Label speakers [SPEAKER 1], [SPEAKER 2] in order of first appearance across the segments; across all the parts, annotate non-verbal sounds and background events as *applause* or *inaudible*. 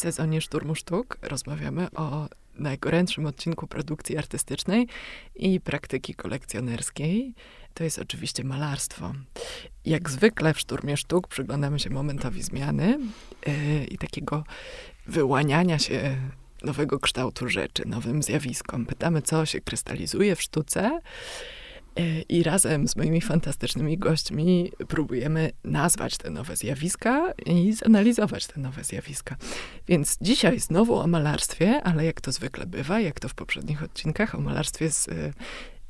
[SPEAKER 1] sezonie Szturmu Sztuk rozmawiamy o najgorętszym odcinku produkcji artystycznej i praktyki kolekcjonerskiej. To jest oczywiście malarstwo. Jak zwykle w Szturmie Sztuk przyglądamy się momentowi zmiany yy, i takiego wyłaniania się nowego kształtu rzeczy, nowym zjawiskom. Pytamy, co się krystalizuje w sztuce. E, I razem z moimi fantastycznymi gośćmi próbujemy nazwać te nowe zjawiska i zanalizować te nowe zjawiska. Więc dzisiaj znowu o malarstwie, ale jak to zwykle bywa, jak to w poprzednich odcinkach, o malarstwie z e,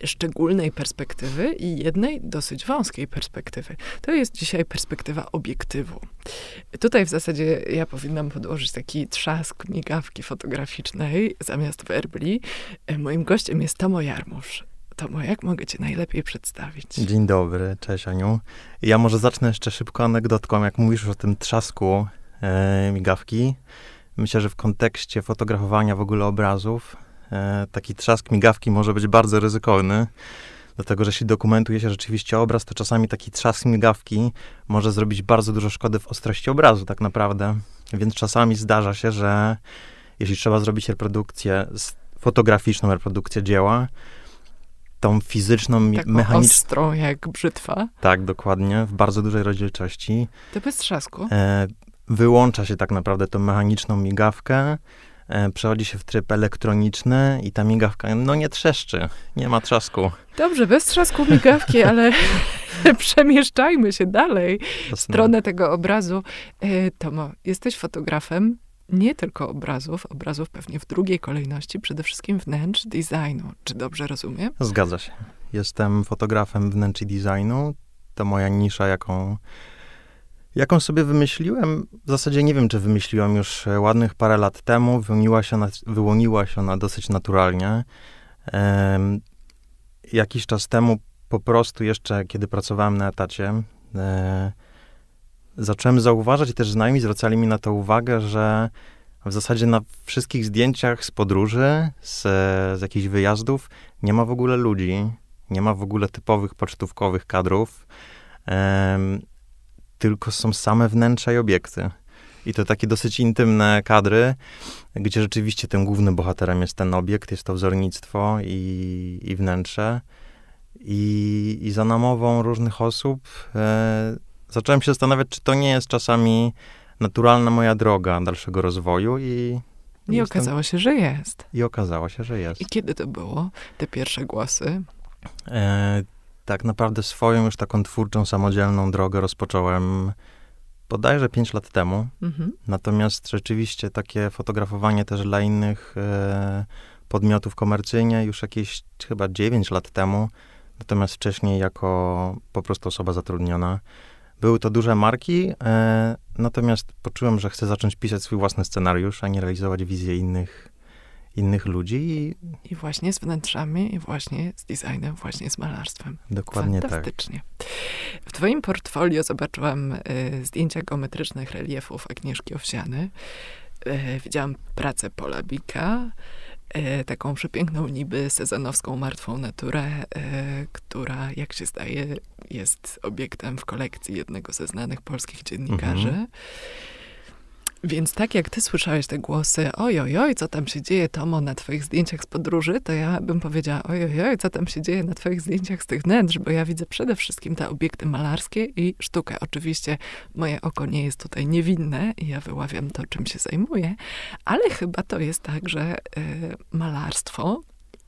[SPEAKER 1] szczególnej perspektywy i jednej dosyć wąskiej perspektywy. To jest dzisiaj perspektywa obiektywu. Tutaj w zasadzie ja powinnam podłożyć taki trzask migawki fotograficznej zamiast werbli. E, moim gościem jest Tomo Jarmusz. Tomo, jak mogę cię najlepiej przedstawić?
[SPEAKER 2] Dzień dobry, cześć Aniu. Ja może zacznę jeszcze szybko anegdotką. Jak mówisz o tym trzasku e, migawki, myślę, że w kontekście fotografowania w ogóle obrazów, e, taki trzask migawki może być bardzo ryzykowny, dlatego że jeśli dokumentuje się rzeczywiście obraz, to czasami taki trzask migawki może zrobić bardzo dużo szkody w ostrości obrazu tak naprawdę. Więc czasami zdarza się, że jeśli trzeba zrobić reprodukcję, fotograficzną reprodukcję dzieła, tą fizyczną,
[SPEAKER 1] Taką
[SPEAKER 2] mechaniczną.
[SPEAKER 1] ostrą jak brzytwa.
[SPEAKER 2] Tak, dokładnie, w bardzo dużej rozdzielczości.
[SPEAKER 1] To bez trzasku.
[SPEAKER 2] E, wyłącza się tak naprawdę tą mechaniczną migawkę, e, przechodzi się w tryb elektroniczny i ta migawka, no nie trzeszczy, nie ma trzasku.
[SPEAKER 1] Dobrze, bez trzasku migawki, *laughs* ale *laughs* przemieszczajmy się dalej w stronę tego obrazu. E, Tomo, jesteś fotografem, nie tylko obrazów, obrazów pewnie w drugiej kolejności, przede wszystkim wnętrz designu. Czy dobrze rozumiem?
[SPEAKER 2] Zgadza się. Jestem fotografem wnętrz i designu. To moja nisza, jaką, jaką sobie wymyśliłem. W zasadzie nie wiem, czy wymyśliłem już ładnych parę lat temu. Wyłoniła się ona, wyłoniła się ona dosyć naturalnie. Jakiś czas temu po prostu jeszcze, kiedy pracowałem na etacie, e, zacząłem zauważać i też znajomi zwracali mi na to uwagę, że w zasadzie na wszystkich zdjęciach z podróży, z, z jakichś wyjazdów nie ma w ogóle ludzi, nie ma w ogóle typowych pocztówkowych kadrów, um, tylko są same wnętrza i obiekty. I to takie dosyć intymne kadry, gdzie rzeczywiście tym głównym bohaterem jest ten obiekt, jest to wzornictwo i, i wnętrze. I, I za namową różnych osób e, zacząłem się zastanawiać, czy to nie jest czasami naturalna moja droga dalszego rozwoju i...
[SPEAKER 1] I jestem... okazało się, że jest.
[SPEAKER 2] I okazało się, że jest.
[SPEAKER 1] I kiedy to było, te pierwsze głosy?
[SPEAKER 2] E, tak naprawdę swoją już taką twórczą, samodzielną drogę rozpocząłem bodajże 5 lat temu. Mhm. Natomiast rzeczywiście takie fotografowanie też dla innych e, podmiotów komercyjnie już jakieś chyba 9 lat temu. Natomiast wcześniej jako po prostu osoba zatrudniona. Były to duże marki, e, natomiast poczułem, że chcę zacząć pisać swój własny scenariusz, a nie realizować wizję innych, innych ludzi. I,
[SPEAKER 1] I właśnie z wnętrzami, i właśnie z designem, właśnie z malarstwem.
[SPEAKER 2] Dokładnie
[SPEAKER 1] tak. Fantastycznie. tak. W twoim portfolio zobaczyłam y, zdjęcia geometrycznych reliefów Agnieszki Owsiany. Y, widziałam pracę Pola Bika, e, taką przepiękną niby sezonowską martwą naturę, e, która, jak się zdaje, jest obiektem w kolekcji jednego ze znanych polskich dziennikarzy. Mhm. Więc tak jak ty słyszałeś te głosy, oj, oj, oj, co tam się dzieje, Tomo, na twoich zdjęciach z podróży, to ja bym powiedziała, oj, oj, oj, co tam się dzieje na twoich zdjęciach z tych wnętrz, bo ja widzę przede wszystkim te obiekty malarskie i sztukę. Oczywiście moje oko nie jest tutaj niewinne i ja wyławiam to, czym się zajmuję, ale chyba to jest tak, że y, malarstwo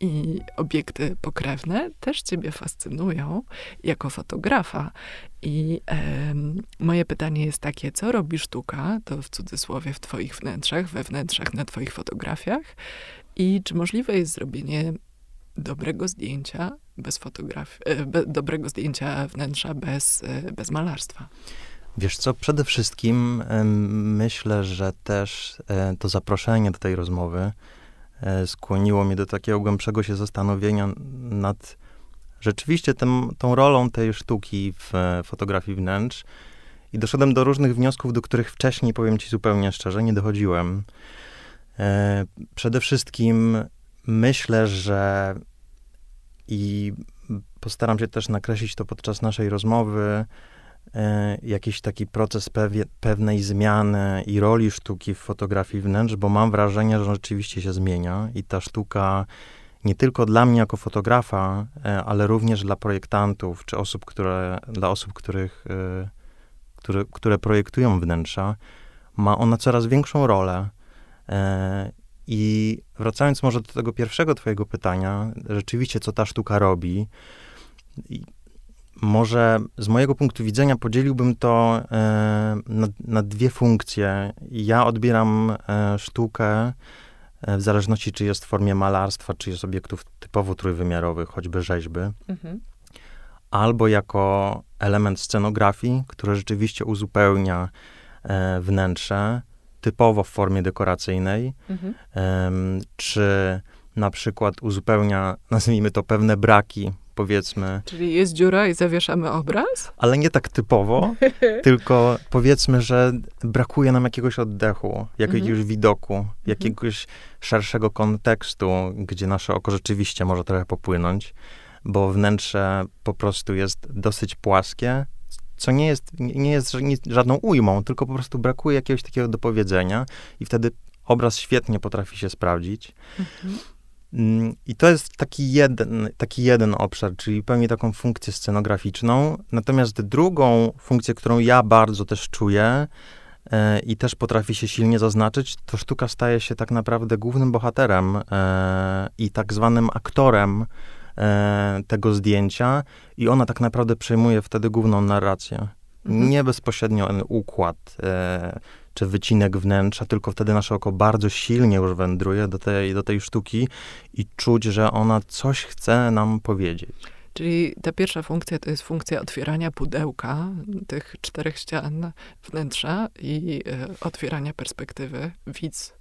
[SPEAKER 1] i obiekty pokrewne też ciebie fascynują jako fotografa. I e, moje pytanie jest takie, co robi sztuka, to w cudzysłowie w twoich wnętrzach, we wnętrzach na twoich fotografiach i czy możliwe jest zrobienie dobrego zdjęcia bez fotografii, e, dobrego zdjęcia wnętrza bez, e, bez malarstwa?
[SPEAKER 2] Wiesz co, przede wszystkim myślę, że też e, to zaproszenie do tej rozmowy skłoniło mnie do takiego głębszego się zastanowienia nad rzeczywiście tym, tą rolą tej sztuki w e, fotografii wnętrz. I doszedłem do różnych wniosków, do których wcześniej, powiem ci zupełnie szczerze, nie dochodziłem. E, przede wszystkim myślę, że i postaram się też nakreślić to podczas naszej rozmowy, e, jakiś taki proces pewie, pewnej zmiany i roli sztuki w fotografii wnętrz, bo mam wrażenie, że rzeczywiście się zmienia i ta sztuka nie tylko dla mnie jako fotografa, e, ale również dla projektantów, czy osób, które, dla osób, których, e, które, które projektują wnętrza, ma ona coraz większą rolę. E, I wracając może do tego pierwszego twojego pytania, rzeczywiście co ta sztuka robi, może z mojego punktu widzenia podzieliłbym to na, na dwie funkcje. Ja odbieram sztukę E, w zależności czy jest w formie malarstwa, czy jest obiektów typowo trójwymiarowych, choćby rzeźby, mhm. albo jako element scenografii, który rzeczywiście uzupełnia e, wnętrze, typowo w formie dekoracyjnej, mhm. e, czy na przykład uzupełnia, nazwijmy to, pewne braki powiedzmy.
[SPEAKER 1] Czyli jest dziura i zawieszamy obraz?
[SPEAKER 2] Ale nie tak typowo, *laughs* tylko powiedzmy, że brakuje nam jakiegoś oddechu, jakiegoś mhm. widoku, mhm. jakiegoś szerszego kontekstu, gdzie nasze oko rzeczywiście może trochę popłynąć, bo wnętrze po prostu jest dosyć płaskie, co nie jest, nie jest żadną ujmą, tylko po prostu brakuje jakiegoś takiego dopowiedzenia i wtedy obraz świetnie potrafi się sprawdzić. Mhm. Mm, I to jest taki jeden, taki jeden obszar, czyli pełni taką funkcję scenograficzną. Natomiast drugą funkcję, którą ja bardzo też czuję e, i też potrafi się silnie zaznaczyć, to sztuka staje się tak naprawdę głównym bohaterem e, i tak zwanym aktorem e, tego zdjęcia i ona tak naprawdę przejmuje wtedy główną narrację. Mhm. Nie bezpośrednio ten układ czy wycinek wnętrza, tylko wtedy nasze oko bardzo silnie już wędruje do tej, do tej sztuki i czuć, że ona coś chce nam powiedzieć.
[SPEAKER 1] Czyli ta pierwsza funkcja to jest funkcja otwierania pudełka tych czterech ścian wnętrza i e, otwierania perspektywy. Widz,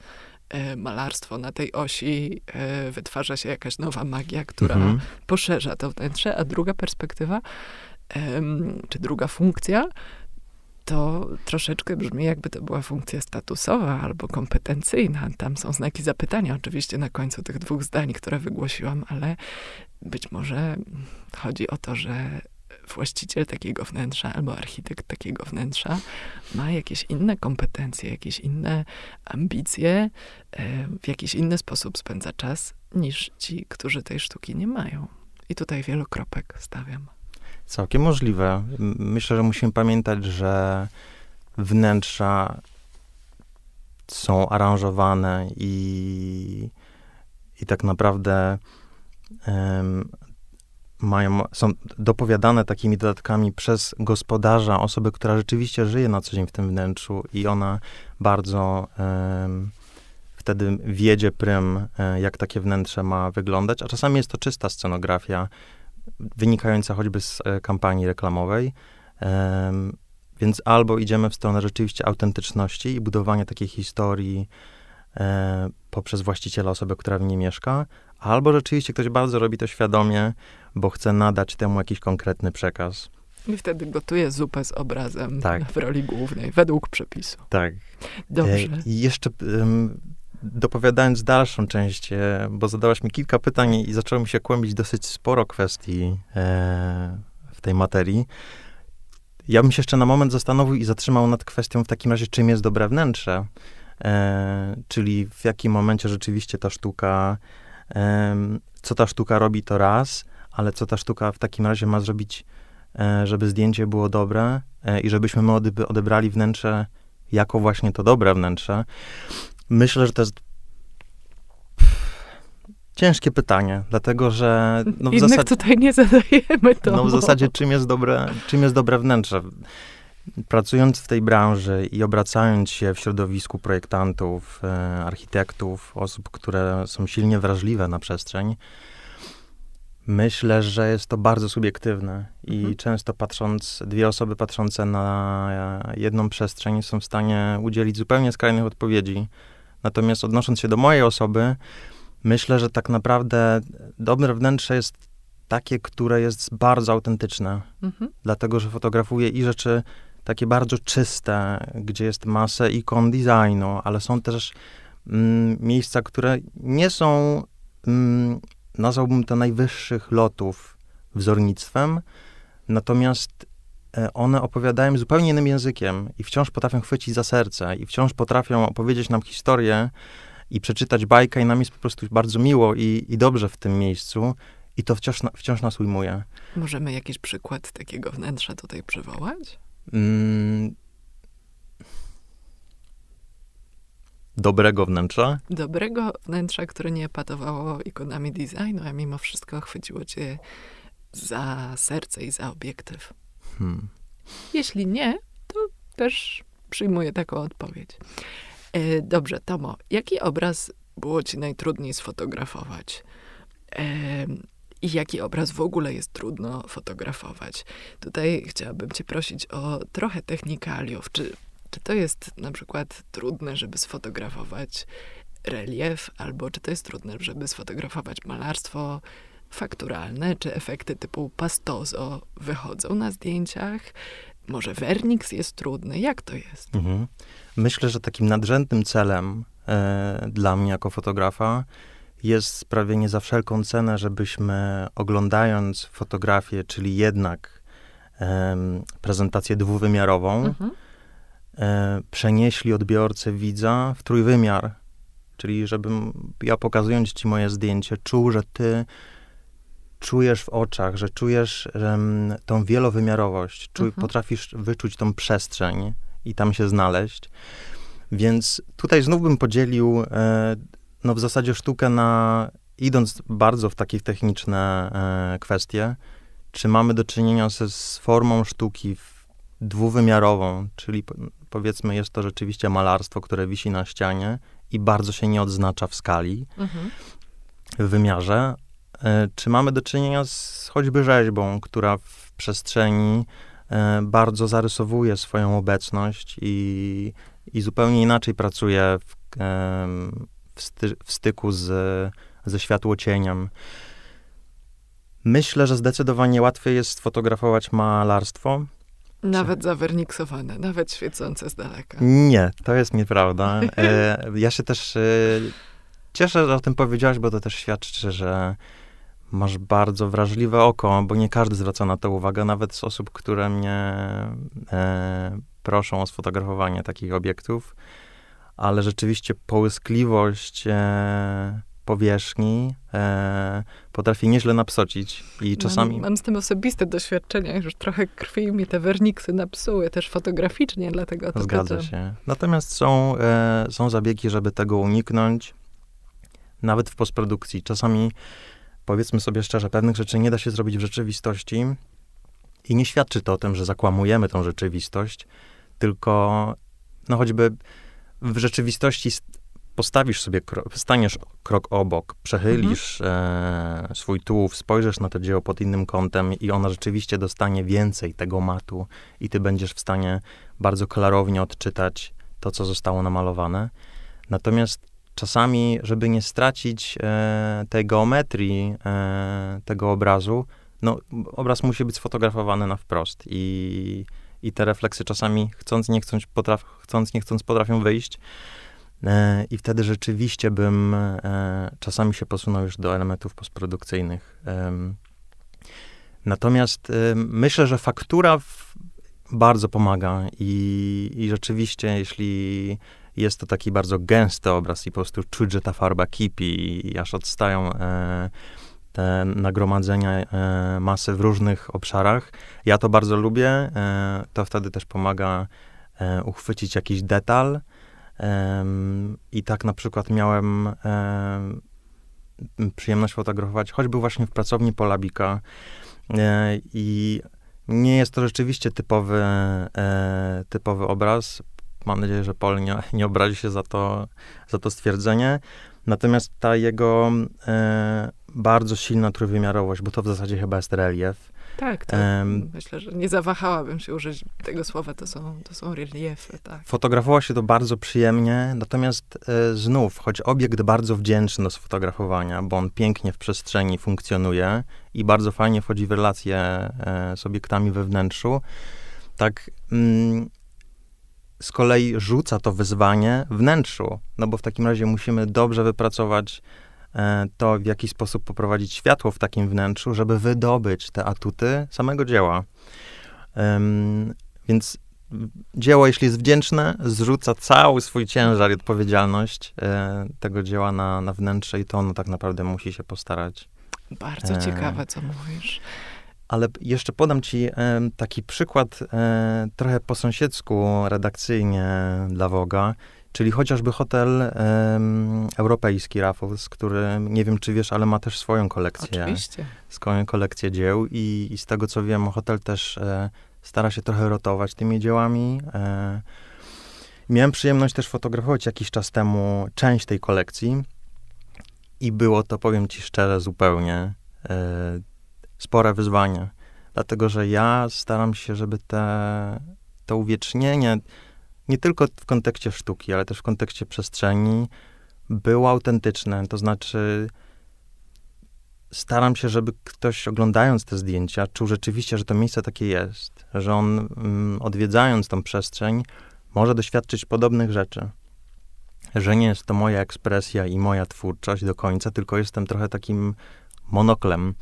[SPEAKER 1] e, malarstwo na tej osi, e, wytwarza się jakaś nowa magia, która mhm. poszerza to wnętrze, a druga perspektywa, czy druga funkcja to troszeczkę brzmi, jakby to była funkcja statusowa albo kompetencyjna. Tam są znaki zapytania, oczywiście, na końcu tych dwóch zdań, które wygłosiłam, ale być może chodzi o to, że właściciel takiego wnętrza albo architekt takiego wnętrza ma jakieś inne kompetencje, jakieś inne ambicje, e, w jakiś inny sposób spędza czas niż ci, którzy tej sztuki nie mają. I tutaj wielokropek stawiam.
[SPEAKER 2] Całkiem możliwe. Myślę, że musimy pamiętać, że wnętrza są aranżowane i, i tak naprawdę um, mają, są dopowiadane takimi dodatkami przez gospodarza, osobę, która rzeczywiście żyje na co dzień w tym wnętrzu i ona bardzo um, wtedy wiedzie prym, e, jak takie wnętrze ma wyglądać, a czasami jest to czysta scenografia, wynikająca choćby z e, kampanii reklamowej. Więc albo idziemy w stronę rzeczywiście autentyczności i budowania takiej historii e, poprzez właściciela, osobę, która w niej mieszka, albo rzeczywiście ktoś bardzo robi to świadomie, bo chce nadać temu jakiś konkretny przekaz.
[SPEAKER 1] I wtedy gotuje zupę z obrazem tak. w roli głównej, według przepisu.
[SPEAKER 2] Tak.
[SPEAKER 1] Dobrze. E,
[SPEAKER 2] I jeszcze dopowiadając dalszą część, e, bo zadałaś mi kilka pytań i zaczęło mi się kłębić dosyć sporo kwestii e, w tej materii. Ja bym się jeszcze na moment zastanowił i zatrzymał nad kwestią w takim razie, czym jest dobre wnętrze. E, czyli w jakim momencie rzeczywiście ta sztuka, co ta sztuka robi, to raz, ale co ta sztuka w takim razie ma zrobić, żeby zdjęcie było dobre i żebyśmy my odebrali wnętrze jako właśnie to dobre wnętrze. Myślę, że to jest ciężkie pytanie, dlatego że...
[SPEAKER 1] No w Innych zasadzie, tutaj nie zadajemy to.
[SPEAKER 2] No w zasadzie czym jest dobre, czym jest dobre wnętrze? Pracując w tej branży i obracając się w środowisku projektantów, e, architektów, osób, które są silnie wrażliwe na przestrzeń, myślę, że jest to bardzo subiektywne i mhm. często patrząc, dwie osoby patrzące na jedną przestrzeń są w stanie udzielić zupełnie skrajnych odpowiedzi Natomiast odnosząc się do mojej osoby, myślę, że tak naprawdę dobre wnętrze jest takie, które jest bardzo autentyczne. Mhm. Dlatego, że fotografuję i rzeczy takie bardzo czyste, gdzie jest masę ikon designu, ale są też mm, miejsca, które nie są, mm, nazwałbym to najwyższych lotów wzornictwem, natomiast one opowiadają zupełnie innym językiem i wciąż potrafią chwycić za serce i wciąż potrafią opowiedzieć nam historię i przeczytać bajkę i nam jest po prostu bardzo miło i, i dobrze w tym miejscu i to wciąż, wciąż nas ujmuje.
[SPEAKER 1] Możemy jakiś przykład takiego wnętrza tutaj przywołać?
[SPEAKER 2] Mm, dobrego wnętrza?
[SPEAKER 1] Dobrego wnętrza, które nie patowało ikonami designu, a mimo wszystko chwyciło cię za serce i za obiektyw. Hmm. Jeśli nie, to też przyjmuję taką odpowiedź. E, dobrze, Tomo, jaki obraz było ci najtrudniej sfotografować? E, I jaki obraz w ogóle jest trudno fotografować? Tutaj chciałabym cię prosić o trochę technikaliów. Czy czy to jest na przykład trudne, żeby sfotografować relief, albo czy to jest trudne, żeby sfotografować malarstwo fakturalne, czy efekty typu pastozo wychodzą na zdjęciach? Może Vernix jest trudny? Jak to jest? Mhm.
[SPEAKER 2] Myślę, że takim nadrzędnym celem e, dla mnie jako fotografa jest sprawienie za wszelką cenę, żebyśmy oglądając fotografię, czyli jednak e, prezentację dwuwymiarową, mhm e, przenieśli odbiorcę widza w trójwymiar. Czyli żebym ja pokazując ci moje zdjęcie, czuł, że ty czujesz w oczach, że czujesz um, tą wielowymiarowość, mhm. potrafisz wyczuć tą przestrzeń i tam się znaleźć. Więc tutaj znów bym podzielił e, no w zasadzie sztukę na, idąc bardzo w takie techniczne e, kwestie, czy mamy do czynienia ze, z formą sztuki dwuwymiarową, czyli powiedzmy jest to rzeczywiście malarstwo, które wisi na ścianie i bardzo się nie odznacza w skali, mhm. w wymiarze. E, czy mamy do czynienia z choćby rzeźbą, która w przestrzeni e, bardzo zarysowuje swoją obecność i, i zupełnie inaczej pracuje w, w, sty, w styku z, ze światłocieniem. Myślę, że zdecydowanie łatwiej jest sfotografować malarstwo,
[SPEAKER 1] nawet zawerniksowane, nawet świecące z daleka.
[SPEAKER 2] Nie, to jest nieprawda. E, *laughs* ja się też e, cieszę, że o tym powiedziałaś, bo to też świadczy, że masz bardzo wrażliwe oko, bo nie każdy zwraca na to uwagę, nawet z osób, które mnie e, proszą o sfotografowanie takich obiektów. Ale rzeczywiście połyskliwość e, powierzchni e, potrafi nieźle napsocić i czasami...
[SPEAKER 1] Mam, mam, z tym osobiste doświadczenia, już trochę krwi mi te werniksy napsuły, też fotograficznie, dlatego to
[SPEAKER 2] Zgadza się. Natomiast są, e, są zabiegi, żeby tego uniknąć, nawet w postprodukcji. Czasami, powiedzmy sobie szczerze, pewnych rzeczy nie da się zrobić w rzeczywistości i nie świadczy to o tym, że zakłamujemy tą rzeczywistość, tylko no choćby w rzeczywistości postawisz sobie, staniesz krok obok, przechylisz mhm. e, swój tułów, spojrzysz na to dzieło pod innym kątem i ona rzeczywiście dostanie więcej tego matu i ty będziesz w stanie bardzo klarownie odczytać to, co zostało namalowane. Natomiast czasami, żeby nie stracić e, tej geometrii e, tego obrazu, no, obraz musi być sfotografowany na wprost i, i te refleksy czasami chcąc, nie chcąc, potraf, chcąc, nie chcąc potrafią wyjść. E, I wtedy rzeczywiście bym e, czasami się posunął już do elementów postprodukcyjnych. Natomiast myślę, że faktura bardzo pomaga i, i rzeczywiście, jeśli jest to taki bardzo gęsty obraz i po prostu czuć, że ta farba kipi i aż odstają te nagromadzenia masy w różnych obszarach. Ja to bardzo lubię. To wtedy też pomaga uchwycić jakiś detal i tak na przykład miałem przyjemność fotografować choćby właśnie w pracowni Polabika. E, I nie jest to rzeczywiście typowy, e, typowy obraz. Mam nadzieję, że Pol nie, nie obrazi się za to, za to stwierdzenie. Natomiast ta jego e, bardzo silna trójwymiarowość, bo to w zasadzie chyba jest relief,
[SPEAKER 1] tak, to um, myślę, że nie zawahałabym się użyć tego słowa, to są, to są reliefy, tak.
[SPEAKER 2] Fotografowało się to bardzo przyjemnie, natomiast e, znów, choć obiekt bardzo wdzięczny do sfotografowania, bo on pięknie w przestrzeni funkcjonuje i bardzo fajnie wchodzi w relacje e, z obiektami we wnętrzu, tak mm, z kolei rzuca to wyzwanie wnętrzu, no bo w takim razie musimy dobrze wypracować E, to w jaki sposób poprowadzić światło w takim wnętrzu, żeby wydobyć te atuty samego dzieła. Um, więc dzieło, jeśli jest wdzięczne, zrzuca cały swój ciężar i odpowiedzialność e, tego dzieła na, na wnętrze i to ono tak naprawdę musi się postarać.
[SPEAKER 1] Bardzo e, ciekawe, co mówisz.
[SPEAKER 2] Ale jeszcze podam ci taki przykład e, trochę po sąsiedzku redakcyjnie dla Woga, czyli chociażby hotel europejski Raffles, który nie wiem, czy wiesz, ale ma też swoją kolekcję.
[SPEAKER 1] Oczywiście.
[SPEAKER 2] Swoją kolekcję dzieł i, i z tego, co wiem, hotel też e, stara się trochę rotować tymi dziełami. E, miałem przyjemność też fotografować jakiś czas temu część tej kolekcji i było to, powiem ci szczerze, zupełnie spore wyzwanie. Dlatego, że ja staram się, żeby te, to uwiecznienie, nie tylko w kontekście sztuki, ale też w kontekście przestrzeni, było autentyczne. To znaczy, staram się, żeby ktoś oglądając te zdjęcia czuł rzeczywiście, że to miejsce takie jest, że on mm, odwiedzając tą przestrzeń może doświadczyć podobnych rzeczy. Że nie jest to moja ekspresja i moja twórczość do końca, tylko jestem trochę takim monoklem,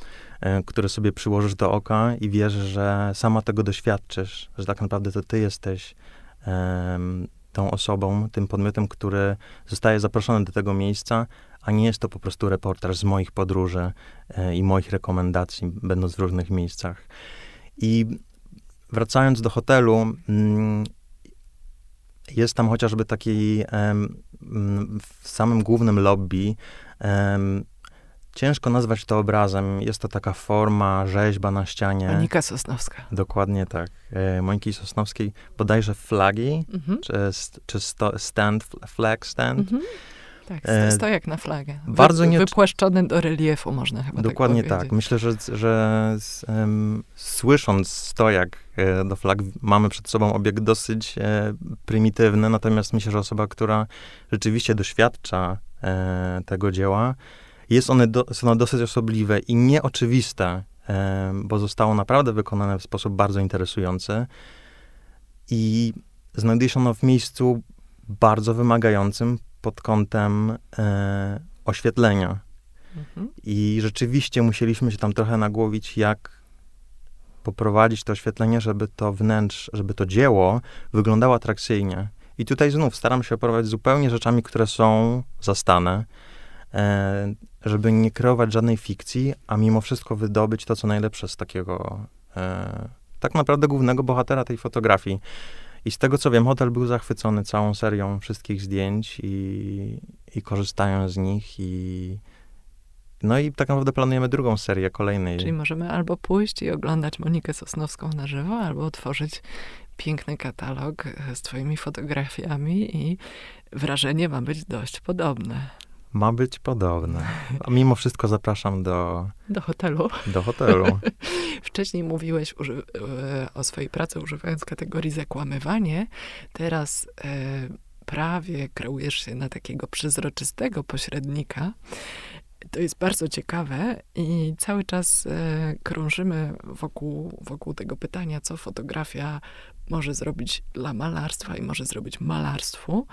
[SPEAKER 2] y, który sobie przyłożysz do oka i wiesz, że sama tego doświadczysz, że tak naprawdę to ty jesteś tą osobą, tym podmiotem, który zostaje zaproszony do tego miejsca, a nie jest to po prostu reportaż z moich podróży e, i moich rekomendacji, będąc w różnych miejscach. I wracając do hotelu, mm, jest tam chociażby taki w samym głównym lobby. Ciężko nazwać to obrazem. Jest to taka forma, rzeźba na ścianie.
[SPEAKER 1] Monika Sosnowska.
[SPEAKER 2] Dokładnie tak. E, Moniki Sosnowskiej bodajże flagi, mhm. czy, czy sto, stand, flag stand. Mhm.
[SPEAKER 1] Tak, e, stojak na flagę. Wy, bardzo nie... Wypłaszczony do reliefu, można chyba
[SPEAKER 2] tak Dokładnie
[SPEAKER 1] tak,
[SPEAKER 2] tak. Myślę, że, że um, słysząc stojak e, do flag, mamy przed sobą obiekt dosyć e, prymitywny, natomiast myślę, że osoba, która rzeczywiście doświadcza e, tego dzieła, jest one, do, są one dosyć osobliwe i nieoczywiste, bo zostało naprawdę wykonane w sposób bardzo interesujący i znajduje się ono w miejscu bardzo wymagającym, pod kątem e, oświetlenia. Mhm. I rzeczywiście musieliśmy się tam trochę nagłowić, jak poprowadzić to oświetlenie, żeby to wnętrz, żeby to dzieło wyglądało atrakcyjnie. I tutaj znów staram się operować zupełnie rzeczami, które są zastane, żeby nie kreować żadnej fikcji, a mimo wszystko wydobyć to, co najlepsze z takiego e, tak naprawdę głównego bohatera tej fotografii. I z tego co wiem, hotel był zachwycony całą serią wszystkich zdjęć i, i korzystają z nich i no i tak naprawdę planujemy drugą serię kolejnej.
[SPEAKER 1] Czyli możemy albo pójść i oglądać Monikę Sosnowską na żywo, albo otworzyć piękny katalog z twoimi fotografiami i wrażenie ma być dość podobne.
[SPEAKER 2] Ma być podobne. A mimo wszystko zapraszam do...
[SPEAKER 1] Do hotelu.
[SPEAKER 2] Do hotelu. *laughs*
[SPEAKER 1] Wcześniej mówiłeś e, o swojej pracy używając kategorii zakłamywanie. Teraz e, prawie kreujesz się na takiego przezroczystego pośrednika. To jest bardzo ciekawe i cały czas e, krążymy wokół, wokół tego pytania, co fotografia może zrobić dla malarstwa i może zrobić malarstwu.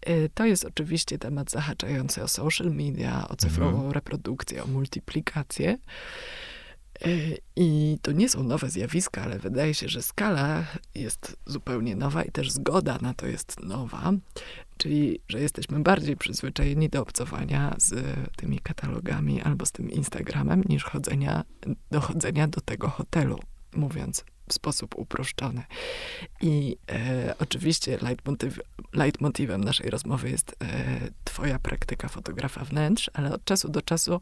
[SPEAKER 1] E, to jest oczywiście temat zahaczający o social media, o cyfrową mhm. reprodukcję, o multiplikację. E, I to nie są nowe zjawiska, ale wydaje się, że skala jest zupełnie nowa i też zgoda na to jest nowa. Czyli, że jesteśmy bardziej przyzwyczajeni do obcowania z tymi katalogami albo z tym Instagramem, niż chodzenia, dochodzenia do tego hotelu, mówiąc w sposób uproszczony. I e, oczywiście leitmotiv, leitmotivem naszej rozmowy jest e, twoja praktyka fotografa wnętrz, ale od czasu do czasu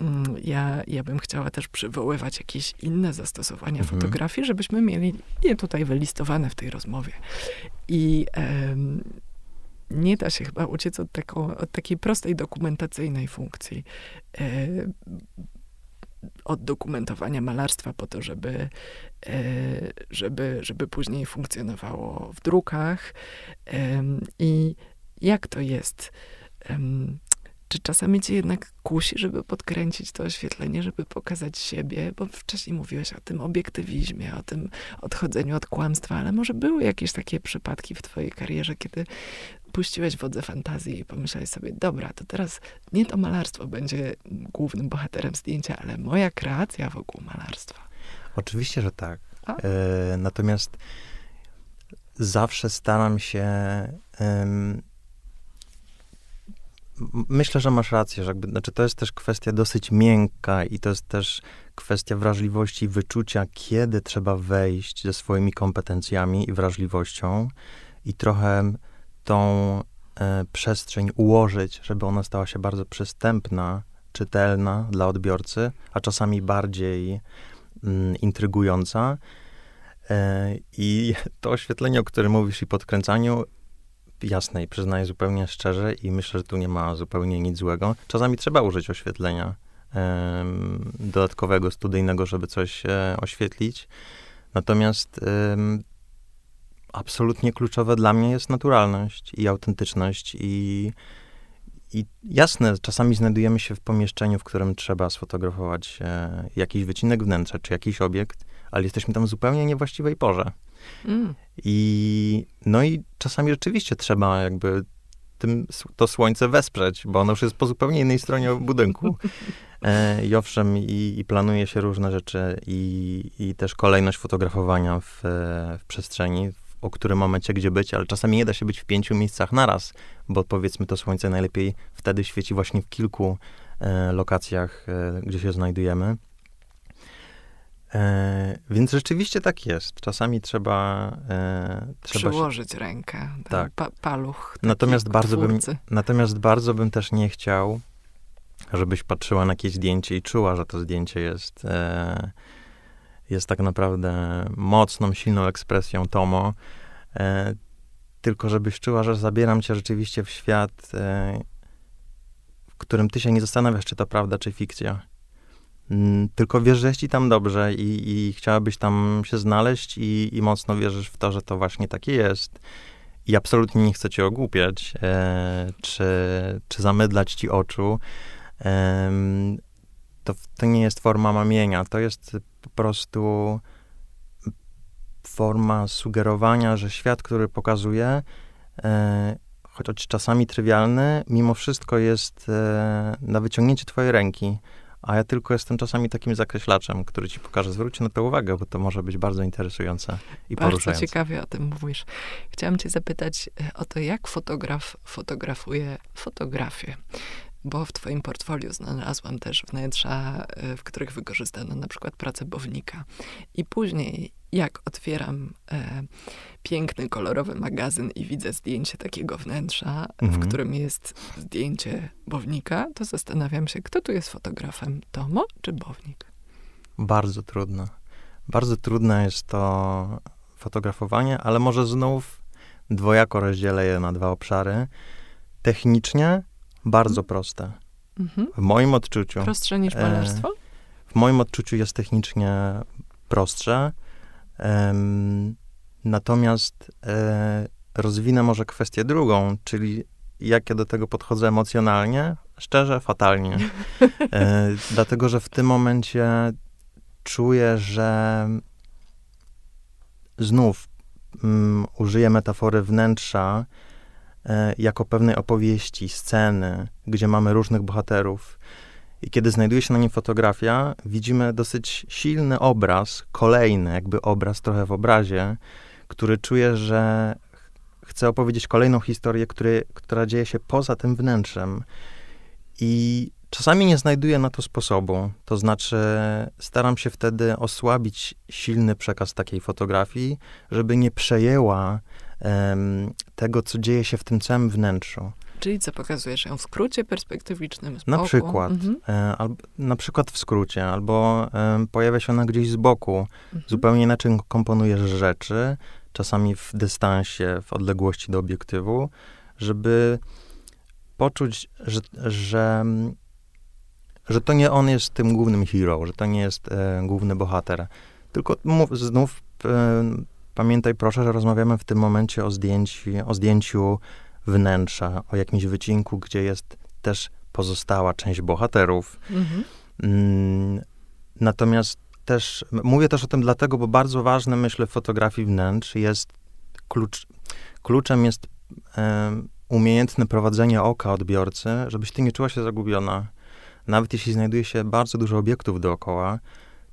[SPEAKER 1] mm, ja, ja bym chciała też przywoływać jakieś inne zastosowania mhm. fotografii, żebyśmy mieli je tutaj wylistowane w tej rozmowie. I nie da się chyba uciec od, taką, od takiej prostej dokumentacyjnej funkcji. Od dokumentowania malarstwa po to, żeby, e, żeby, żeby później funkcjonowało w drukach. I jak to jest? Czy czasami cię jednak kusi, żeby podkręcić to oświetlenie, żeby pokazać siebie? Bo wcześniej mówiłeś o tym obiektywizmie, o tym odchodzeniu od kłamstwa, ale może były jakieś takie przypadki w twojej karierze, kiedy puściłeś wodze fantazji i pomyślałeś sobie, dobra, to teraz nie to malarstwo będzie głównym bohaterem zdjęcia, ale moja kreacja wokół malarstwa.
[SPEAKER 2] Oczywiście, że tak. E, natomiast zawsze staram się. Myślę, że masz rację, że jakby, znaczy to jest też kwestia dosyć miękka i to jest też kwestia wrażliwości i wyczucia, kiedy trzeba wejść ze swoimi kompetencjami i wrażliwością i trochę tą e, przestrzeń ułożyć, żeby ona stała się bardzo przystępna, czytelna dla odbiorcy, a czasami bardziej mm, intrygująca. E, I *laughs* to oświetlenie, o którym mówisz i podkręcaniu, jasne i przyznaję zupełnie szczerze i myślę, że tu nie ma zupełnie nic złego. Czasami trzeba użyć oświetlenia dodatkowego, studyjnego, żeby coś e, oświetlić. Natomiast absolutnie kluczowe dla mnie jest naturalność i autentyczność i, i jasne, czasami znajdujemy się w pomieszczeniu, w którym trzeba sfotografować e, jakiś wycinek wnętrza czy jakiś obiekt, ale jesteśmy tam w zupełnie niewłaściwej porze.
[SPEAKER 1] Mm.
[SPEAKER 2] I no i czasami rzeczywiście trzeba jakby tym, to słońce wesprzeć, bo ono już jest po zupełnie innej stronie budynku. *laughs* E, I owszem, i, i planuje się różne rzeczy i, i też kolejność fotografowania w, e, w przestrzeni, o którym momencie gdzie być, ale czasami nie da się być w pięciu miejscach naraz, bo powiedzmy to słońce najlepiej wtedy świeci właśnie w kilku e, lokacjach, e, gdzie się znajdujemy. E, więc rzeczywiście tak jest. Czasami trzeba, e, trzeba się,
[SPEAKER 1] Przyłożyć rękę. ten
[SPEAKER 2] Tak.
[SPEAKER 1] Pa, paluch.
[SPEAKER 2] Natomiast bardzo bym-. Natomiast bardzo bym też nie chciał, żebyś patrzyła na jakieś zdjęcie i czuła, że to zdjęcie jest, e, jest tak naprawdę mocną, silną ekspresją Tomo. E, tylko żebyś czuła, że zabieram cię rzeczywiście w świat, e, w którym ty się nie zastanawiasz, czy to prawda, czy fikcja. Mm, Tylko wiesz, że ci tam dobrze i, i chciałabyś tam się znaleźć i, i mocno wierzysz w to, że to właśnie takie jest. I absolutnie nie chcę cię ogłupiać, e, czy, czy zamydlać ci oczu. Em, to, to nie jest forma mamienia, to jest po prostu forma sugerowania, że świat, który pokazuje, e, choć czasami trywialny, mimo wszystko jest e, na wyciągnięcie twojej ręki. A ja tylko jestem czasami takim zakreślaczem, który ci pokaże. Zwróćcie na to uwagę, bo to może być bardzo interesujące i
[SPEAKER 1] Bardzo
[SPEAKER 2] poruszające.
[SPEAKER 1] ciekawie o tym mówisz. Chciałam cię zapytać e, o to, jak fotograf fotografuje fotografię. Bo w twoim portfolio znalazłam też wnętrza, e, w których wykorzystano na przykład pracę bownika. I później, jak otwieram e, piękny, kolorowy magazyn i widzę zdjęcie takiego wnętrza,
[SPEAKER 2] Mhm.
[SPEAKER 1] w którym jest zdjęcie bownika, to zastanawiam się, kto tu jest fotografem, Tomo czy bownik?
[SPEAKER 2] Bardzo trudne. Bardzo trudne jest to fotografowanie, ale może znów dwojako rozdzielę je na dwa obszary. Technicznie bardzo proste.
[SPEAKER 1] Mhm.
[SPEAKER 2] W moim odczuciu,
[SPEAKER 1] Prostsze niż
[SPEAKER 2] E,
[SPEAKER 1] malarstwo?
[SPEAKER 2] w moim odczuciu jest technicznie prostsze. Natomiast e, rozwinę może kwestię drugą, czyli jak ja do tego podchodzę emocjonalnie, szczerze, fatalnie. *laughs* E, dlatego, że w tym momencie czuję, że znów mm, użyję metafory wnętrza jako pewnej opowieści, sceny, gdzie mamy różnych bohaterów. I kiedy znajduje się na nim fotografia, widzimy dosyć silny obraz, kolejny jakby obraz trochę w obrazie, który czuje, że ch- chce opowiedzieć kolejną historię, który, która dzieje się poza tym wnętrzem. I czasami nie znajduję na to sposobu. To znaczy, staram się wtedy osłabić silny przekaz takiej fotografii, żeby nie przejęła tego, co dzieje się w tym całym wnętrzu.
[SPEAKER 1] Czyli co, pokazujesz ją w skrócie perspektywicznym, z
[SPEAKER 2] Na
[SPEAKER 1] boku?
[SPEAKER 2] przykład,
[SPEAKER 1] Mhm.
[SPEAKER 2] e, albo, na przykład w skrócie, albo pojawia się ona gdzieś z boku.
[SPEAKER 1] Mhm.
[SPEAKER 2] Zupełnie inaczej komponujesz rzeczy, czasami w dystansie, w odległości do obiektywu, żeby poczuć, że, że, że to nie on jest tym głównym hero, że to nie jest e, główny bohater. Tylko mów, znów e, pamiętaj proszę, że rozmawiamy w tym momencie o zdjęciu, o zdjęciu wnętrza, o jakimś wycinku, gdzie jest też pozostała część bohaterów.
[SPEAKER 1] Mhm.
[SPEAKER 2] Mm, Natomiast też, mówię też o tym dlatego, bo bardzo ważne, myślę, w fotografii wnętrz jest klucz, kluczem jest umiejętne prowadzenie oka odbiorcy, żebyś ty nie czuła się zagubiona. Nawet jeśli znajduje się bardzo dużo obiektów dookoła,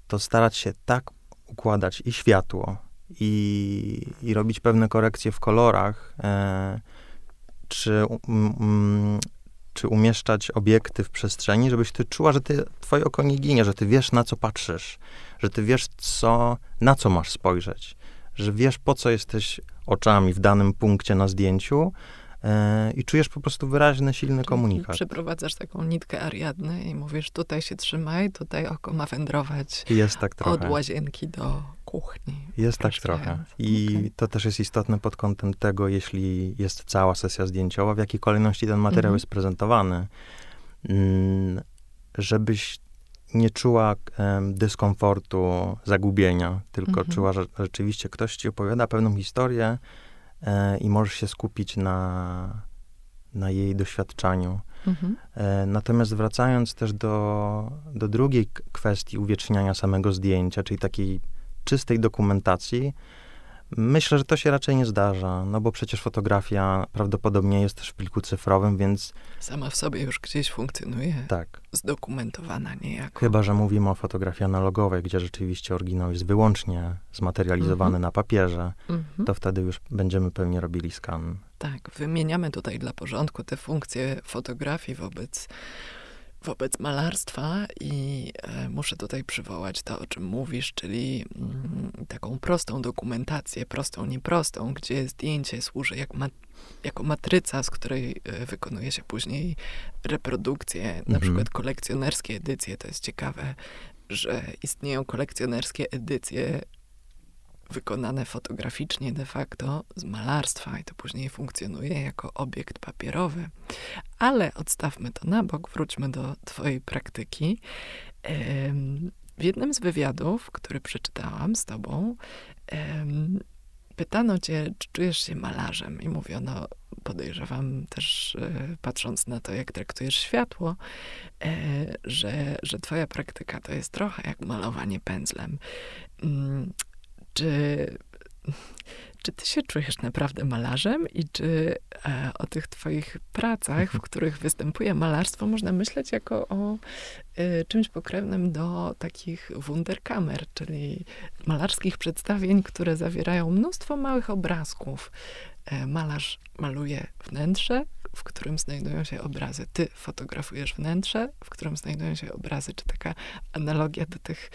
[SPEAKER 2] to starać się tak układać i światło, i, i robić pewne korekcje w kolorach, e, czy, um, czy umieszczać obiekty w przestrzeni, żebyś ty czuła, że ty, twoje oko nie ginie, że ty wiesz, na co patrzysz, że ty wiesz, co, na co masz spojrzeć, że wiesz, po co jesteś oczami w danym punkcie na zdjęciu, i czujesz po prostu wyraźny, silny komunikat.
[SPEAKER 1] Przeprowadzasz taką nitkę Ariadny i mówisz, tutaj się trzymaj, tutaj oko ma wędrować
[SPEAKER 2] jest tak trochę.
[SPEAKER 1] od łazienki do kuchni.
[SPEAKER 2] Jest tak trochę. I okay. to też jest istotne pod kątem tego, jeśli jest cała sesja zdjęciowa, w jakiej kolejności ten materiał mhm. jest prezentowany, mm, żebyś nie czuła um, dyskomfortu, zagubienia, tylko mhm. czuła, że rzeczywiście ktoś ci opowiada pewną historię, e, i możesz się skupić na, na jej doświadczaniu. Mhm. E, natomiast wracając też do, do drugiej kwestii uwieczniania samego zdjęcia, czyli takiej czystej dokumentacji, Myślę, że to się raczej nie zdarza, no bo przecież fotografia prawdopodobnie jest też w pliku cyfrowym, więc...
[SPEAKER 1] Sama w sobie już gdzieś funkcjonuje.
[SPEAKER 2] Tak.
[SPEAKER 1] Zdokumentowana niejako.
[SPEAKER 2] Chyba, że mówimy o fotografii analogowej, gdzie rzeczywiście oryginał jest wyłącznie zmaterializowany mm -hmm. na papierze, mm -hmm. to wtedy już będziemy pewnie robili skan.
[SPEAKER 1] Tak, wymieniamy tutaj dla porządku te funkcje fotografii wobec wobec malarstwa i e, muszę tutaj przywołać to, o czym mówisz, czyli mm, taką prostą dokumentację, prostą, nieprostą, gdzie zdjęcie służy jak jako matryca, z której e, wykonuje się później reprodukcje, mhm. na przykład kolekcjonerskie edycje. To jest ciekawe, że istnieją kolekcjonerskie edycje wykonane fotograficznie de facto z malarstwa i to później funkcjonuje jako obiekt papierowy. Ale odstawmy to na bok, wróćmy do twojej praktyki. W jednym z wywiadów, który przeczytałam z tobą, pytano cię, czy czujesz się malarzem i mówiono, podejrzewam też e, patrząc na to, jak traktujesz światło, e, że, że twoja praktyka to jest trochę jak malowanie pędzlem. Czy, czy ty się czujesz naprawdę malarzem i czy e, o tych twoich pracach, w mhm. których występuje malarstwo, można myśleć jako o e, czymś pokrewnym do takich wunderkamer, czyli malarskich przedstawień, które zawierają mnóstwo małych obrazków. E, malarz maluje wnętrze, w którym znajdują się obrazy. Ty fotografujesz wnętrze, w którym znajdują się obrazy. Czy taka analogia do tych,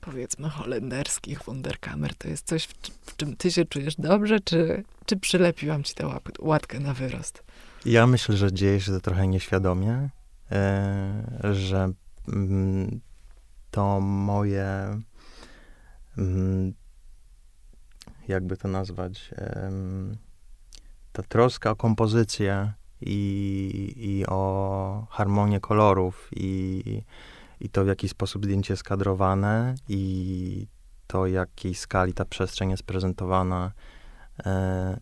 [SPEAKER 1] powiedzmy, holenderskich wunderkamer, to jest coś, w, czym ty się czujesz dobrze, czy, czy przylepiłam ci tę łatkę na wyrost?
[SPEAKER 2] Ja myślę, że dzieje się to trochę nieświadomie, e, że mm, to moje, mm, jakby to nazwać, ta troska o kompozycję i, i o harmonię kolorów i, i to, w jaki sposób zdjęcie jest kadrowane i to, jakiej skali ta przestrzeń jest prezentowana, e,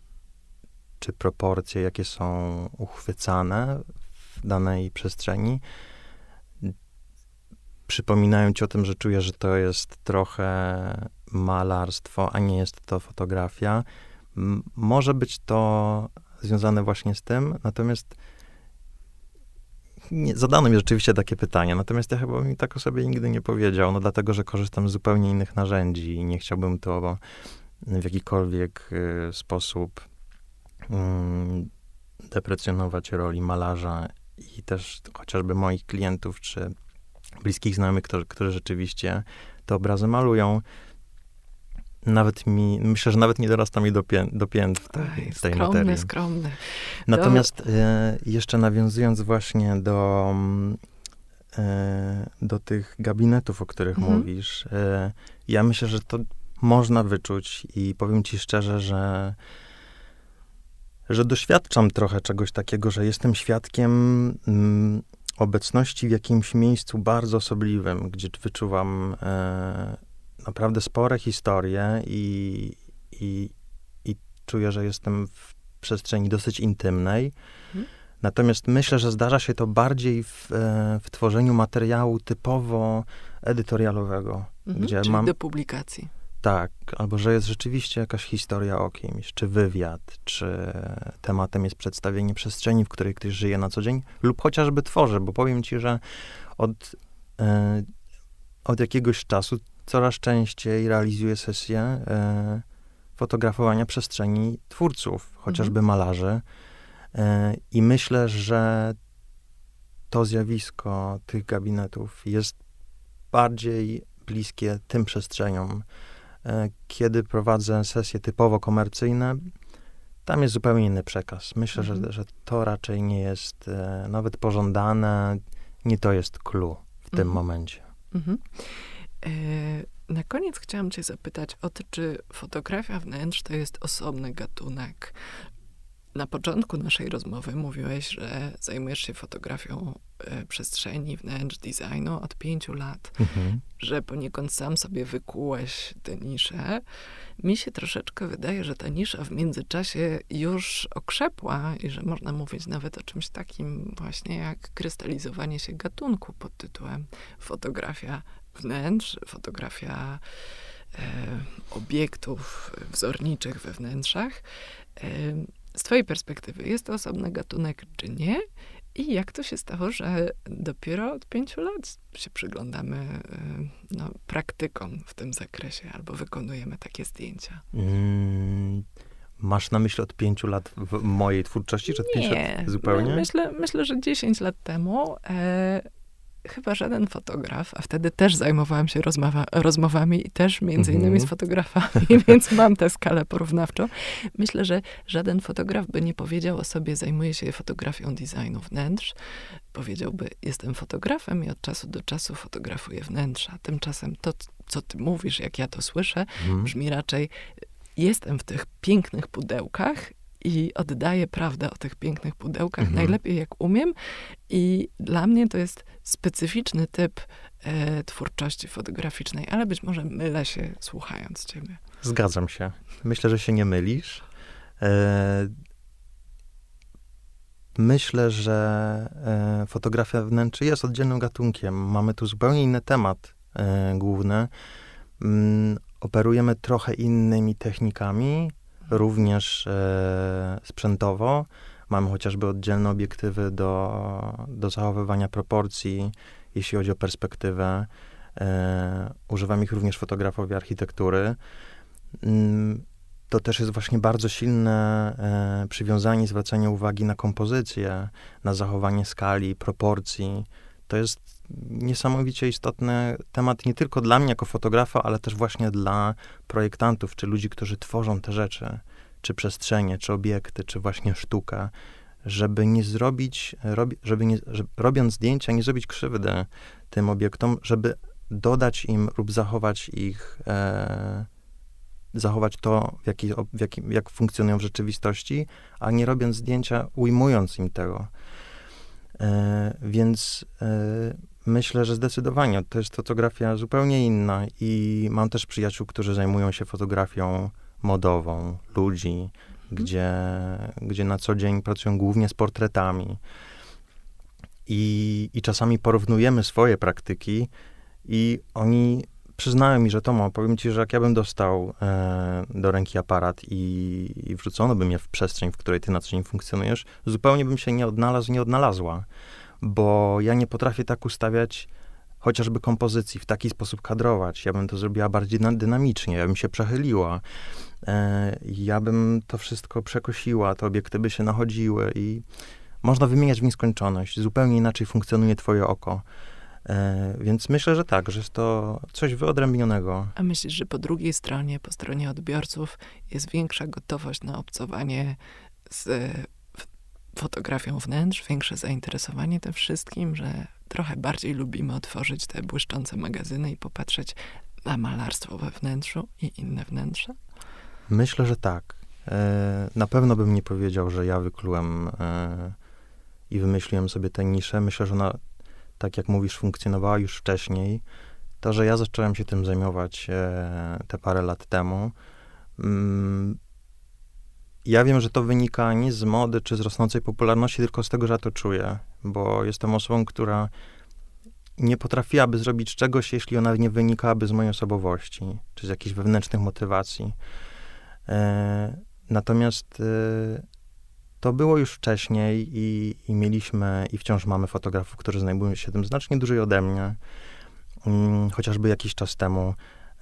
[SPEAKER 2] czy proporcje, jakie są uchwycane w danej przestrzeni, przypominają ci o tym, że czujesz, że to jest trochę malarstwo, a nie jest to fotografia. M może być to związane właśnie z tym, natomiast nie, zadano mi rzeczywiście takie pytanie, natomiast ja chyba mi tak o sobie nigdy nie powiedział, no dlatego, że korzystam z zupełnie innych narzędzi i nie chciałbym to w jakikolwiek y, sposób y, deprecjonować roli malarza i też chociażby moich klientów czy bliskich znajomych, którzy, którzy rzeczywiście te obrazy malują nawet mi, myślę, że nawet nie dorasta mi do, pię, do pięt w tej, Oj, tej
[SPEAKER 1] skromny,
[SPEAKER 2] materii.
[SPEAKER 1] Skromny,
[SPEAKER 2] Natomiast e, jeszcze nawiązując właśnie do, e, do tych gabinetów, o których mhm. mówisz, e, ja myślę, że to można wyczuć i powiem ci szczerze, że że doświadczam trochę czegoś takiego, że jestem świadkiem mm, obecności w jakimś miejscu bardzo osobliwym, gdzie wyczuwam e, naprawdę spore historie i, i, i czuję, że jestem w przestrzeni dosyć intymnej. Mhm. Natomiast myślę, że zdarza się to bardziej w, e, w tworzeniu materiału typowo edytorialowego.
[SPEAKER 1] Mhm, gdzie czyli mam, do publikacji.
[SPEAKER 2] Tak, albo że jest rzeczywiście jakaś historia o kimś, czy wywiad, czy tematem jest przedstawienie przestrzeni, w której ktoś żyje na co dzień, lub chociażby tworzy, bo powiem ci, że od, e, od jakiegoś czasu coraz częściej realizuję sesje e, fotografowania przestrzeni twórców, chociażby mhm. malarzy. E, I myślę, że to zjawisko tych gabinetów jest bardziej bliskie tym przestrzeniom. E, kiedy prowadzę sesje typowo komercyjne, tam jest zupełnie inny przekaz. Myślę, mhm. że, że to raczej nie jest e, nawet pożądane, nie to jest clue w tym mhm. momencie. Mhm.
[SPEAKER 1] E, na koniec chciałam cię zapytać o to, czy fotografia wnętrz to jest osobny gatunek, na początku naszej rozmowy mówiłeś, że zajmujesz się fotografią e, przestrzeni, wnętrz, designu od pięciu lat, mhm. że poniekąd sam sobie wykułeś tę niszę. Mi się troszeczkę wydaje, że ta nisza w międzyczasie już okrzepła i że można mówić nawet o czymś takim właśnie jak krystalizowanie się gatunku pod tytułem fotografia wnętrz, fotografia e, obiektów wzorniczych we wnętrzach. E, z Twojej perspektywy, jest to osobny gatunek, czy nie? I jak to się stało, że dopiero od pięciu lat się przyglądamy y, no, praktykom w tym zakresie albo wykonujemy takie zdjęcia? Mm,
[SPEAKER 2] masz na myśli od pięciu lat w mojej twórczości, czy od pięciu lat zupełnie?
[SPEAKER 1] Myślę, myślę, że dziesięć lat temu e, chyba żaden fotograf, a wtedy też zajmowałam się rozmowa, rozmowami i też między innymi z mhm. fotografami, *laughs* więc mam tę skalę porównawczą. Myślę, że żaden fotograf by nie powiedział o sobie, zajmuję się fotografią designu wnętrz. Powiedziałby, jestem fotografem i od czasu do czasu fotografuję wnętrza. Tymczasem to, co ty mówisz, jak ja to słyszę, mhm. brzmi raczej, jestem w tych pięknych pudełkach i oddaję prawdę o tych pięknych pudełkach mhm. najlepiej jak umiem. I dla mnie to jest specyficzny typ e, twórczości fotograficznej, ale być może mylę się słuchając ciebie.
[SPEAKER 2] Zgadzam się. Myślę, że się nie mylisz. E, myślę, że e, fotografia wnętrzy jest oddzielnym gatunkiem. Mamy tu zupełnie inny temat e, główny. Mm, operujemy trochę innymi technikami, również e, sprzętowo. Mamy chociażby oddzielne obiektywy do, do zachowywania proporcji, jeśli chodzi o perspektywę. E, używam ich również fotografowie architektury. Mm, to też jest właśnie bardzo silne e, przywiązanie, zwracanie uwagi na kompozycję, na zachowanie skali, proporcji. To jest niesamowicie istotny temat nie tylko dla mnie jako fotografa, ale też właśnie dla projektantów, czy ludzi, którzy tworzą te rzeczy, czy przestrzenie, czy obiekty, czy właśnie sztuka, żeby nie zrobić, żeby nie, żeby, robiąc zdjęcia, nie zrobić krzywdy tym obiektom, żeby dodać im lub zachować ich, e, zachować to, w jaki, w jaki, jak funkcjonują w rzeczywistości, a nie robiąc zdjęcia, ujmując im tego. E, więc e, myślę, że zdecydowanie to jest fotografia zupełnie inna i mam też przyjaciół, którzy zajmują się fotografią modową, ludzi, mhm. gdzie, gdzie na co dzień pracują głównie z portretami. I, I czasami porównujemy swoje praktyki i oni przyznają mi, że Tomo, powiem ci, że jak ja bym dostał e, do ręki aparat i, i wrzucono by mnie w przestrzeń, w której ty na co dzień funkcjonujesz, zupełnie bym się nie odnalazł, nie odnalazła bo ja nie potrafię tak ustawiać chociażby kompozycji, w taki sposób kadrować. Ja bym to zrobiła bardziej dynamicznie, ja bym się przechyliła, ja bym to wszystko przekosiła, te obiekty by się nachodziły i można wymieniać w nieskończoność. Zupełnie inaczej funkcjonuje twoje oko. E, więc myślę, że tak, że jest to coś wyodrębnionego.
[SPEAKER 1] A myślisz, że po drugiej stronie, po stronie odbiorców jest większa gotowość na obcowanie z fotografią wnętrz, większe zainteresowanie tym wszystkim, że trochę bardziej lubimy otworzyć te błyszczące magazyny i popatrzeć na malarstwo we wnętrzu i inne wnętrza?
[SPEAKER 2] Myślę, że tak. E, na pewno bym nie powiedział, że ja wyklułem e, i wymyśliłem sobie tę niszę. Myślę, że ona, tak jak mówisz, funkcjonowała już wcześniej. To, że ja zacząłem się tym zajmować e, te parę lat temu, mm, ja wiem, że to wynika nie z mody czy z rosnącej popularności, tylko z tego, że ja to czuję, bo jestem osobą, która nie potrafiłaby zrobić czegoś, jeśli ona nie wynikałaby z mojej osobowości, czy z jakichś wewnętrznych motywacji. E, natomiast e, to było już wcześniej i, i, mieliśmy, i wciąż mamy fotografów, którzy znajdują się tym znacznie dłużej ode mnie. mm, chociażby jakiś czas temu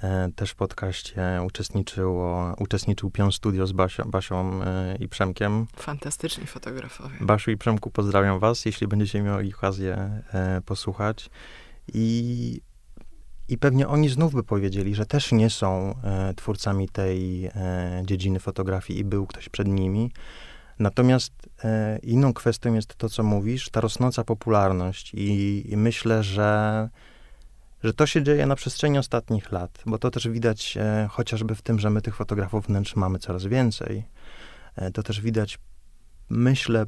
[SPEAKER 2] e, też w podcaście uczestniczyło, uczestniczył Pion Studio z Basią, Basią i Przemkiem.
[SPEAKER 1] Fantastyczni fotografowie.
[SPEAKER 2] Basiu i Przemku pozdrawiam was, jeśli będziecie mieli okazję posłuchać. I, I pewnie oni znów by powiedzieli, że też nie są e, twórcami tej e, dziedziny fotografii i był ktoś przed nimi. Natomiast e, inną kwestią jest to, co mówisz, ta rosnąca popularność i, i myślę, że, że to się dzieje na przestrzeni ostatnich lat, bo to też widać e, chociażby w tym, że my tych fotografów wnętrz mamy coraz więcej. E, to też widać, myślę,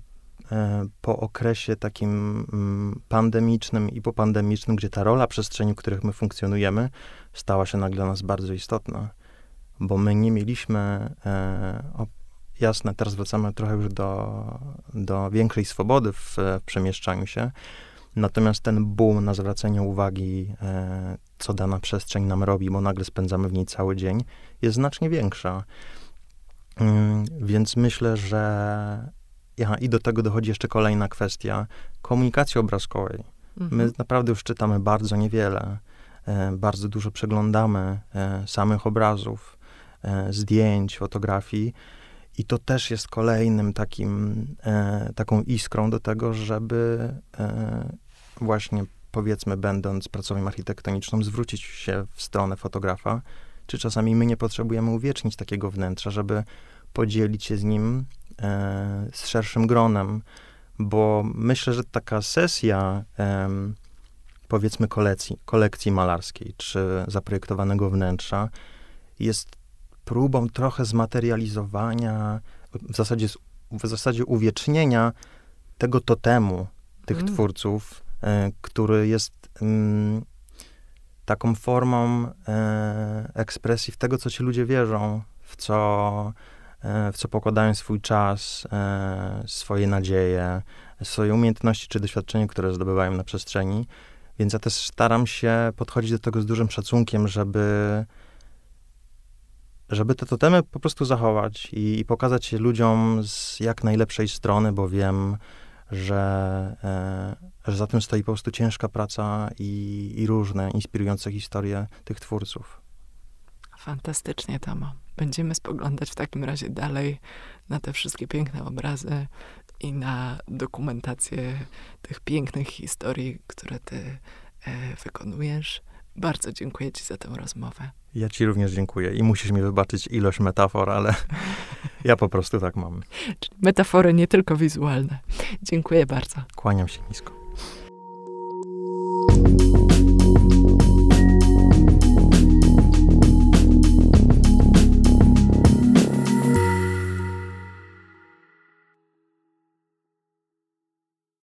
[SPEAKER 2] po okresie takim mm, pandemicznym i popandemicznym, gdzie ta rola przestrzeni, w których my funkcjonujemy, stała się nagle dla nas bardzo istotna. Bo my nie mieliśmy e, o, jasne, teraz wracamy trochę już do, do większej swobody w, w przemieszczaniu się. Natomiast ten boom na zwracanie uwagi, e, co dana przestrzeń nam robi, bo nagle spędzamy w niej cały dzień, jest znacznie większa. Mm, więc myślę, że. Ja, I do tego dochodzi jeszcze kolejna kwestia komunikacji obrazkowej.
[SPEAKER 1] Mhm.
[SPEAKER 2] My naprawdę już czytamy bardzo niewiele. E, bardzo dużo przeglądamy e, samych obrazów, e, zdjęć, fotografii. I to też jest kolejnym takim, e, taką iskrą do tego, żeby e, właśnie, powiedzmy, będąc pracownią architektoniczną, zwrócić się w stronę fotografa, czy czasami my nie potrzebujemy uwiecznić takiego wnętrza, żeby podzielić się z nim z szerszym gronem, bo myślę, że taka sesja, powiedzmy, kolekcji, kolekcji malarskiej, czy zaprojektowanego wnętrza, jest próbą trochę zmaterializowania, w zasadzie, w zasadzie uwiecznienia tego totemu tych
[SPEAKER 1] Mm.
[SPEAKER 2] twórców, e, który jest mm, taką formą e, ekspresji w tego, co ci ludzie wierzą, w co, e, w co pokładają swój czas, e, swoje nadzieje, swoje umiejętności czy doświadczenie, które zdobywają na przestrzeni. Więc ja też staram się podchodzić do tego z dużym szacunkiem, żeby żeby te totemy po prostu zachować i, i pokazać je ludziom z jak najlepszej strony, bo wiem, że, e, że za tym stoi po prostu ciężka praca i, i różne inspirujące historie tych twórców.
[SPEAKER 1] Fantastycznie, Tamo. Będziemy spoglądać w takim razie dalej na te wszystkie piękne obrazy i na dokumentację tych pięknych historii, które ty e, wykonujesz. Bardzo dziękuję ci za tę rozmowę.
[SPEAKER 2] Ja ci również dziękuję i musisz mi wybaczyć ilość metafor, ale *laughs* ja po prostu tak mam.
[SPEAKER 1] Metafory nie tylko wizualne. Dziękuję bardzo.
[SPEAKER 2] Kłaniam się nisko.